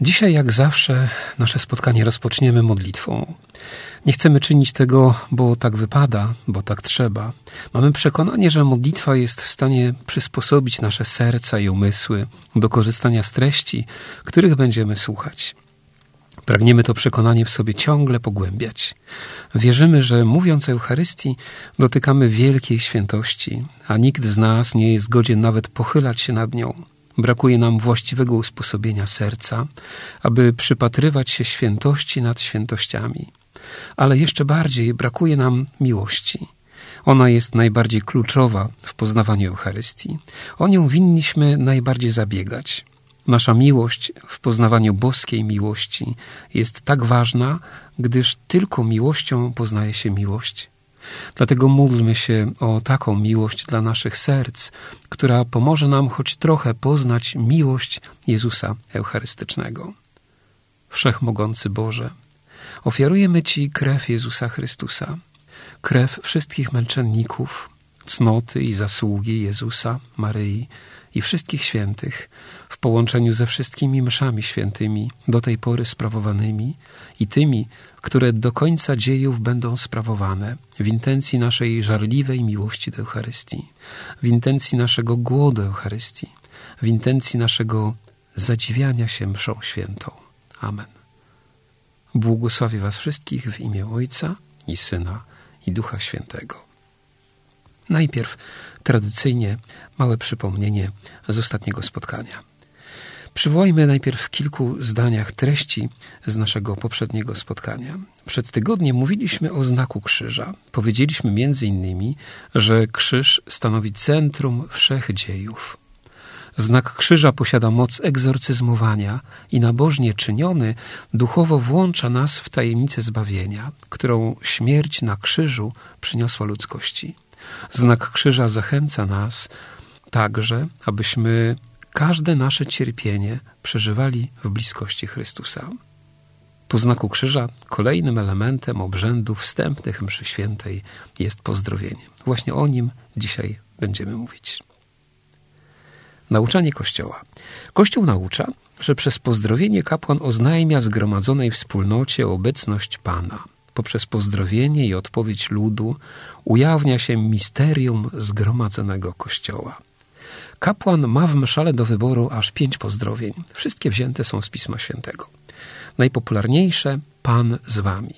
Dzisiaj, jak zawsze, nasze spotkanie rozpoczniemy modlitwą. Nie chcemy czynić tego, bo tak wypada, bo tak trzeba. Mamy przekonanie, że modlitwa jest w stanie przysposobić nasze serca i umysły do korzystania z treści, których będziemy słuchać. Pragniemy to przekonanie w sobie ciągle pogłębiać. Wierzymy, że mówiąc Eucharystii, dotykamy wielkiej świętości, a nikt z nas nie jest godzien nawet pochylać się nad nią. Brakuje nam właściwego usposobienia serca, aby przypatrywać się świętości nad świętościami. Ale jeszcze bardziej brakuje nam miłości. Ona jest najbardziej kluczowa w poznawaniu Eucharystii. O nią winniśmy najbardziej zabiegać. Nasza miłość w poznawaniu boskiej miłości jest tak ważna, gdyż tylko miłością poznaje się miłość. Dlatego módlmy się o taką miłość dla naszych serc, która pomoże nam choć trochę poznać miłość Jezusa Eucharystycznego. Wszechmogący Boże, ofiarujemy Ci krew Jezusa Chrystusa, krew wszystkich męczenników, cnoty i zasługi Jezusa, Maryi i wszystkich świętych, w połączeniu ze wszystkimi mszami świętymi, do tej pory sprawowanymi i tymi, które do końca dziejów będą sprawowane w intencji naszej żarliwej miłości do Eucharystii, w intencji naszego głodu Eucharystii, w intencji naszego zadziwiania się mszą świętą. Amen. Błogosławię Was wszystkich w imię Ojca i Syna i Ducha Świętego. Najpierw tradycyjnie małe przypomnienie z ostatniego spotkania. Przywołajmy najpierw w kilku zdaniach treści z naszego poprzedniego spotkania. Przed tygodniem mówiliśmy o znaku krzyża. Powiedzieliśmy między innymi, że krzyż stanowi centrum wszech dziejów. Znak krzyża posiada moc egzorcyzmowania i nabożnie czyniony duchowo włącza nas w tajemnicę zbawienia, którą śmierć na krzyżu przyniosła ludzkości. Znak krzyża zachęca nas także, abyśmy każde nasze cierpienie przeżywali w bliskości Chrystusa. Po znaku krzyża kolejnym elementem obrzędów wstępnych mszy świętej jest pozdrowienie. Właśnie o nim dzisiaj będziemy mówić. Nauczanie Kościoła. Kościół naucza, że przez pozdrowienie kapłan oznajmia zgromadzonej wspólnocie obecność Pana. Poprzez pozdrowienie i odpowiedź ludu ujawnia się misterium zgromadzonego Kościoła. Kapłan ma w mszale do wyboru aż pięć pozdrowień. Wszystkie wzięte są z Pisma Świętego. Najpopularniejsze Pan z wami.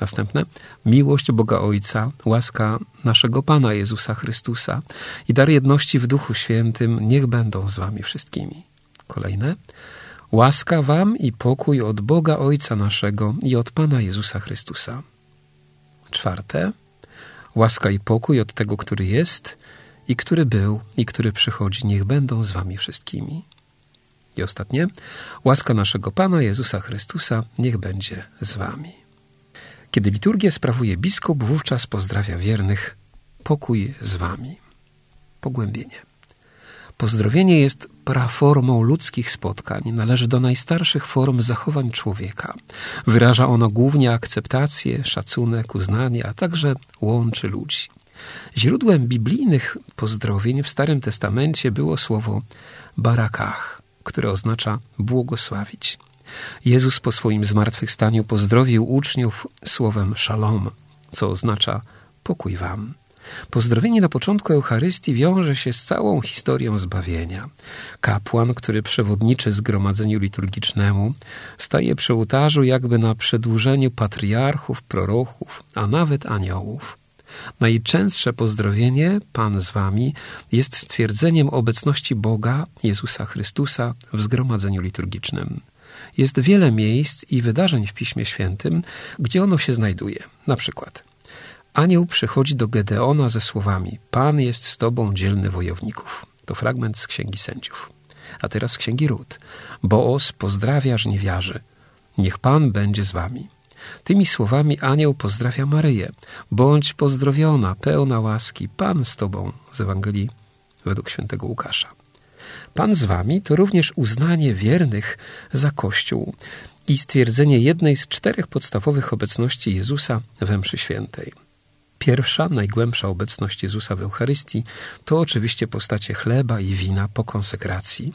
Następne miłość Boga Ojca, łaska naszego Pana Jezusa Chrystusa i dar jedności w Duchu Świętym niech będą z wami wszystkimi. Kolejne łaska wam i pokój od Boga Ojca naszego i od Pana Jezusa Chrystusa. Czwarte łaska i pokój od tego, który jest i który był, i który przychodzi, niech będą z wami wszystkimi. I ostatnie, łaska naszego Pana Jezusa Chrystusa, niech będzie z wami. Kiedy liturgię sprawuje biskup, wówczas pozdrawia wiernych, pokój z wami. Pogłębienie. Pozdrowienie jest praformą ludzkich spotkań, należy do najstarszych form zachowań człowieka. Wyraża ono głównie akceptację, szacunek, uznanie, a także łączy ludzi. Źródłem biblijnych pozdrowień w Starym Testamencie było słowo barakach, które oznacza błogosławić. Jezus po swoim zmartwychwstaniu pozdrowił uczniów słowem szalom, co oznacza pokój wam. Pozdrowienie na początku Eucharystii wiąże się z całą historią zbawienia. Kapłan, który przewodniczy zgromadzeniu liturgicznemu, staje przy ołtarzu jakby na przedłużeniu patriarchów, proroków, a nawet aniołów. Najczęstsze pozdrowienie, Pan z Wami, jest stwierdzeniem obecności Boga, Jezusa Chrystusa w zgromadzeniu liturgicznym. Jest wiele miejsc i wydarzeń w Piśmie Świętym, gdzie ono się znajduje. Na przykład anioł przychodzi do Gedeona ze słowami Pan jest z Tobą, dzielny wojowników. To fragment z Księgi Sędziów. A teraz z księgi Ród. Boos pozdrawia żniwiarzy. Niech Pan będzie z wami. Tymi słowami anioł pozdrawia Maryję. Bądź pozdrowiona, pełna łaski, Pan z tobą. Z Ewangelii według świętego Łukasza. Pan z wami to również uznanie wiernych za Kościół i stwierdzenie jednej z czterech podstawowych obecności Jezusa we mszy świętej. Pierwsza, najgłębsza obecność Jezusa w Eucharystii to oczywiście postacie chleba i wina po konsekracji.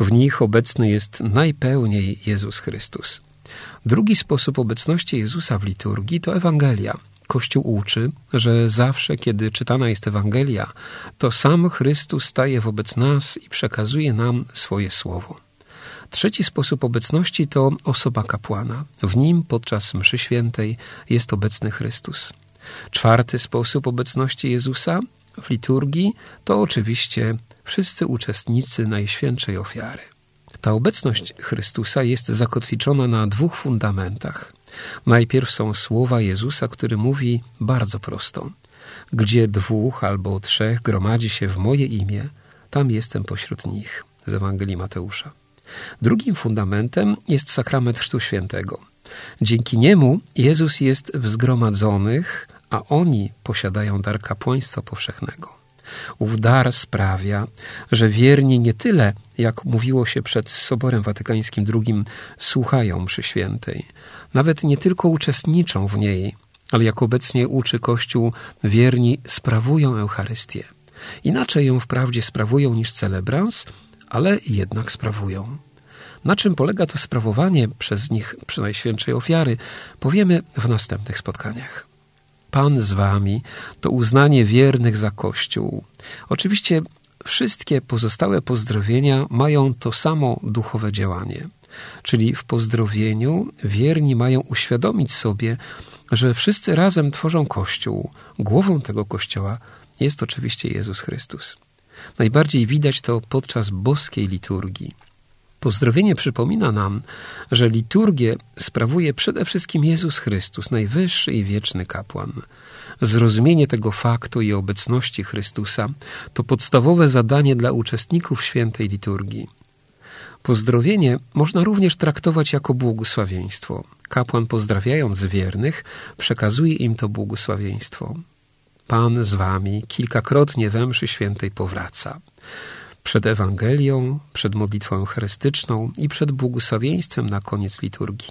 W nich obecny jest najpełniej Jezus Chrystus. Drugi sposób obecności Jezusa w liturgii to Ewangelia. Kościół uczy, że zawsze, kiedy czytana jest Ewangelia, to sam Chrystus staje wobec nas i przekazuje nam swoje słowo. Trzeci sposób obecności to osoba kapłana. W nim podczas mszy świętej jest obecny Chrystus. Czwarty sposób obecności Jezusa w liturgii to oczywiście wszyscy uczestnicy Najświętszej Ofiary. Ta obecność Chrystusa jest zakotwiczona na dwóch fundamentach. Najpierw są słowa Jezusa, który mówi bardzo prosto: Gdzie dwóch albo trzech gromadzi się w moje imię, tam jestem pośród nich. Z Ewangelii Mateusza. Drugim fundamentem jest sakrament Chrztu Świętego. Dzięki niemu Jezus jest w zgromadzonych, a oni posiadają dar kapłaństwa powszechnego. Ów dar sprawia, że wierni nie tyle, jak mówiło się przed Soborem Watykańskim II, słuchają mszy świętej, nawet nie tylko uczestniczą w niej, ale jak obecnie uczy Kościół, wierni sprawują Eucharystię. Inaczej ją wprawdzie sprawują niż celebrans, ale jednak sprawują. Na czym polega to sprawowanie przez nich przy Najświętszej Ofiary, powiemy w następnych spotkaniach. Pan z wami to uznanie wiernych za Kościół. Oczywiście wszystkie pozostałe pozdrowienia mają to samo duchowe działanie. Czyli w pozdrowieniu wierni mają uświadomić sobie, że wszyscy razem tworzą Kościół. Głową tego Kościoła jest oczywiście Jezus Chrystus. Najbardziej widać to podczas boskiej liturgii. Pozdrowienie przypomina nam, że liturgię sprawuje przede wszystkim Jezus Chrystus, najwyższy i wieczny kapłan. Zrozumienie tego faktu i obecności Chrystusa to podstawowe zadanie dla uczestników świętej liturgii. Pozdrowienie można również traktować jako błogosławieństwo. Kapłan pozdrawiając wiernych, przekazuje im to błogosławieństwo. Pan z wami kilkakrotnie we mszy świętej powraca. Przed Ewangelią, przed modlitwą eucharystyczną i przed błogosławieństwem na koniec liturgii.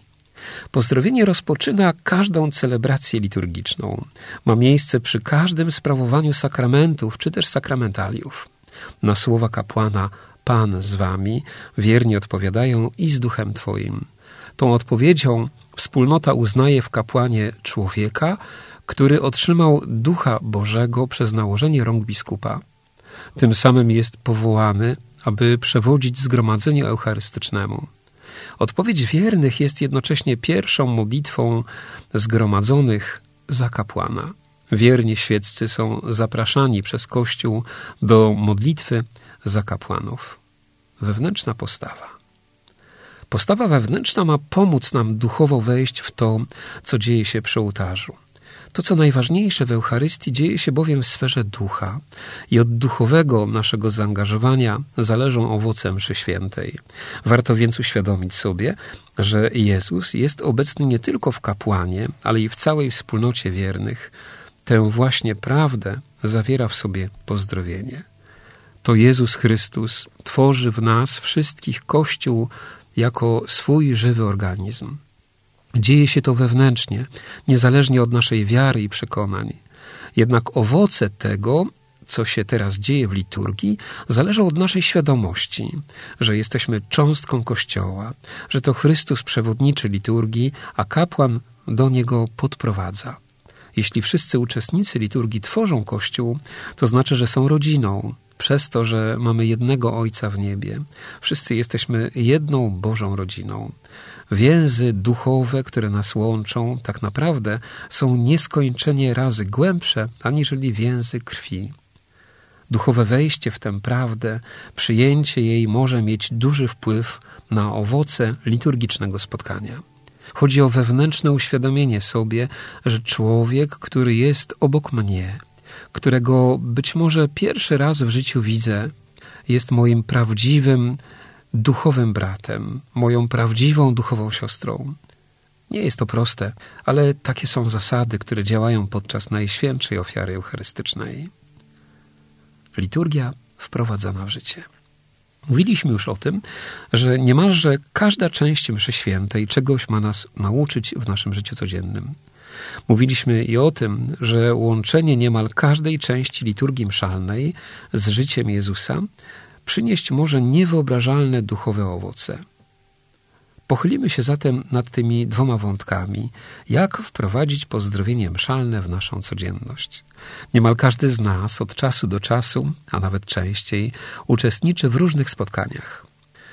Pozdrowienie rozpoczyna każdą celebrację liturgiczną. Ma miejsce przy każdym sprawowaniu sakramentów czy też sakramentaliów. Na słowa kapłana Pan z wami wiernie odpowiadają i z duchem Twoim. Tą odpowiedzią wspólnota uznaje w kapłanie człowieka, który otrzymał ducha Bożego przez nałożenie rąk biskupa. Tym samym jest powołany, aby przewodzić zgromadzeniu eucharystycznemu. Odpowiedź wiernych jest jednocześnie pierwszą modlitwą zgromadzonych za kapłana. Wierni świeccy są zapraszani przez Kościół do modlitwy za kapłanów. Wewnętrzna postawa. Postawa wewnętrzna ma pomóc nam duchowo wejść w to, co dzieje się przy ołtarzu. To, co najważniejsze w Eucharystii, dzieje się bowiem w sferze ducha i od duchowego naszego zaangażowania zależą owoce mszy świętej. Warto więc uświadomić sobie, że Jezus jest obecny nie tylko w kapłanie, ale i w całej wspólnocie wiernych. Tę właśnie prawdę zawiera w sobie pozdrowienie. To Jezus Chrystus tworzy w nas wszystkich Kościół jako swój żywy organizm. Dzieje się to wewnętrznie, niezależnie od naszej wiary i przekonań. Jednak owoce tego, co się teraz dzieje w liturgii, zależą od naszej świadomości, że jesteśmy cząstką Kościoła, że to Chrystus przewodniczy liturgii, a kapłan do niego podprowadza. Jeśli wszyscy uczestnicy liturgii tworzą Kościół, to znaczy, że są rodziną, przez to, że mamy jednego Ojca w niebie. Wszyscy jesteśmy jedną Bożą rodziną. Więzy duchowe, które nas łączą, tak naprawdę są nieskończenie razy głębsze aniżeli więzy krwi. Duchowe wejście w tę prawdę, przyjęcie jej może mieć duży wpływ na owoce liturgicznego spotkania. Chodzi o wewnętrzne uświadomienie sobie, że człowiek, który jest obok mnie, którego być może pierwszy raz w życiu widzę, jest moim prawdziwym duchowym bratem, moją prawdziwą duchową siostrą. Nie jest to proste, ale takie są zasady, które działają podczas najświętszej ofiary eucharystycznej. Liturgia wprowadzana w życie. Mówiliśmy już o tym, że niemalże każda część mszy świętej czegoś ma nas nauczyć w naszym życiu codziennym. Mówiliśmy i o tym, że łączenie niemal każdej części liturgii mszalnej z życiem Jezusa przynieść może niewyobrażalne duchowe owoce. Pochylimy się zatem nad tymi dwoma wątkami, jak wprowadzić pozdrowienie mszalne w naszą codzienność. Niemal każdy z nas od czasu do czasu, a nawet częściej, uczestniczy w różnych spotkaniach.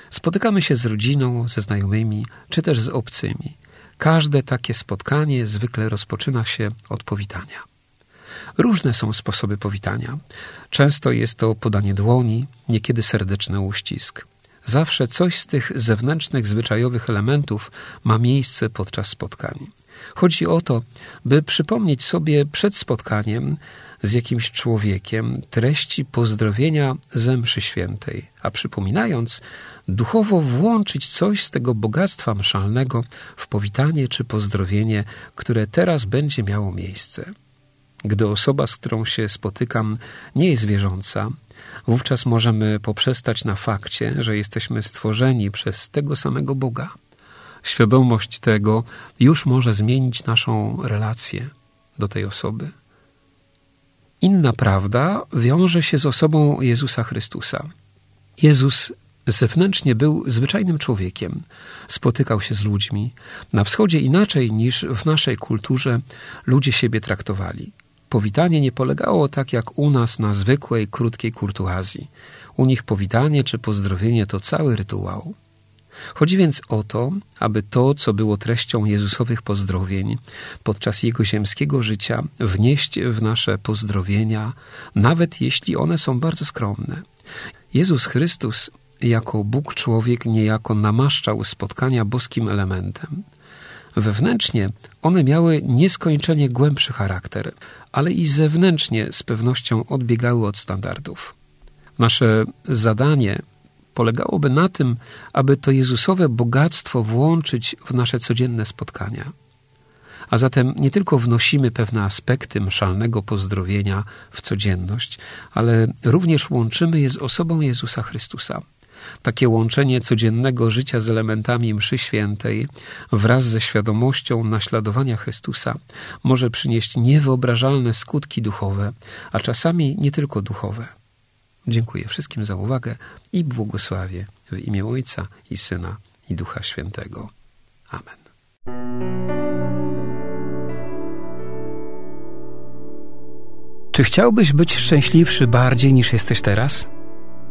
Spotykamy się z rodziną, ze znajomymi, czy też z obcymi. Każde takie spotkanie zwykle rozpoczyna się od powitania. Różne są sposoby powitania. Często jest to podanie dłoni, niekiedy serdeczny uścisk. Zawsze coś z tych zewnętrznych, zwyczajowych elementów ma miejsce podczas spotkań. Chodzi o to, by przypomnieć sobie przed spotkaniem z jakimś człowiekiem treści pozdrowienia ze mszy świętej, a przypominając, duchowo włączyć coś z tego bogactwa mszalnego w powitanie czy pozdrowienie, które teraz będzie miało miejsce. Gdy osoba, z którą się spotykam, nie jest wierząca, wówczas możemy poprzestać na fakcie, że jesteśmy stworzeni przez tego samego Boga. Świadomość tego już może zmienić naszą relację do tej osoby. Inna prawda wiąże się z osobą Jezusa Chrystusa. Jezus zewnętrznie był zwyczajnym człowiekiem, spotykał się z ludźmi. Na wschodzie inaczej niż w naszej kulturze ludzie siebie traktowali. Powitanie nie polegało tak jak u nas na zwykłej, krótkiej kurtuazji. U nich powitanie czy pozdrowienie to cały rytuał. Chodzi więc o to, aby to, co było treścią Jezusowych pozdrowień podczas Jego ziemskiego życia, wnieść w nasze pozdrowienia, nawet jeśli one są bardzo skromne. Jezus Chrystus jako Bóg człowiek niejako namaszczał spotkania boskim elementem. Wewnętrznie one miały nieskończenie głębszy charakter, ale i zewnętrznie z pewnością odbiegały od standardów. Nasze zadanie polegałoby na tym, aby to Jezusowe bogactwo włączyć w nasze codzienne spotkania. A zatem nie tylko wnosimy pewne aspekty mszalnego pozdrowienia w codzienność, ale również łączymy je z osobą Jezusa Chrystusa. Takie łączenie codziennego życia z elementami mszy świętej wraz ze świadomością naśladowania Chrystusa może przynieść niewyobrażalne skutki duchowe, a czasami nie tylko duchowe. Dziękuję wszystkim za uwagę i błogosławię w imię Ojca i Syna i Ducha Świętego. Amen. Czy chciałbyś być szczęśliwszy bardziej niż jesteś teraz?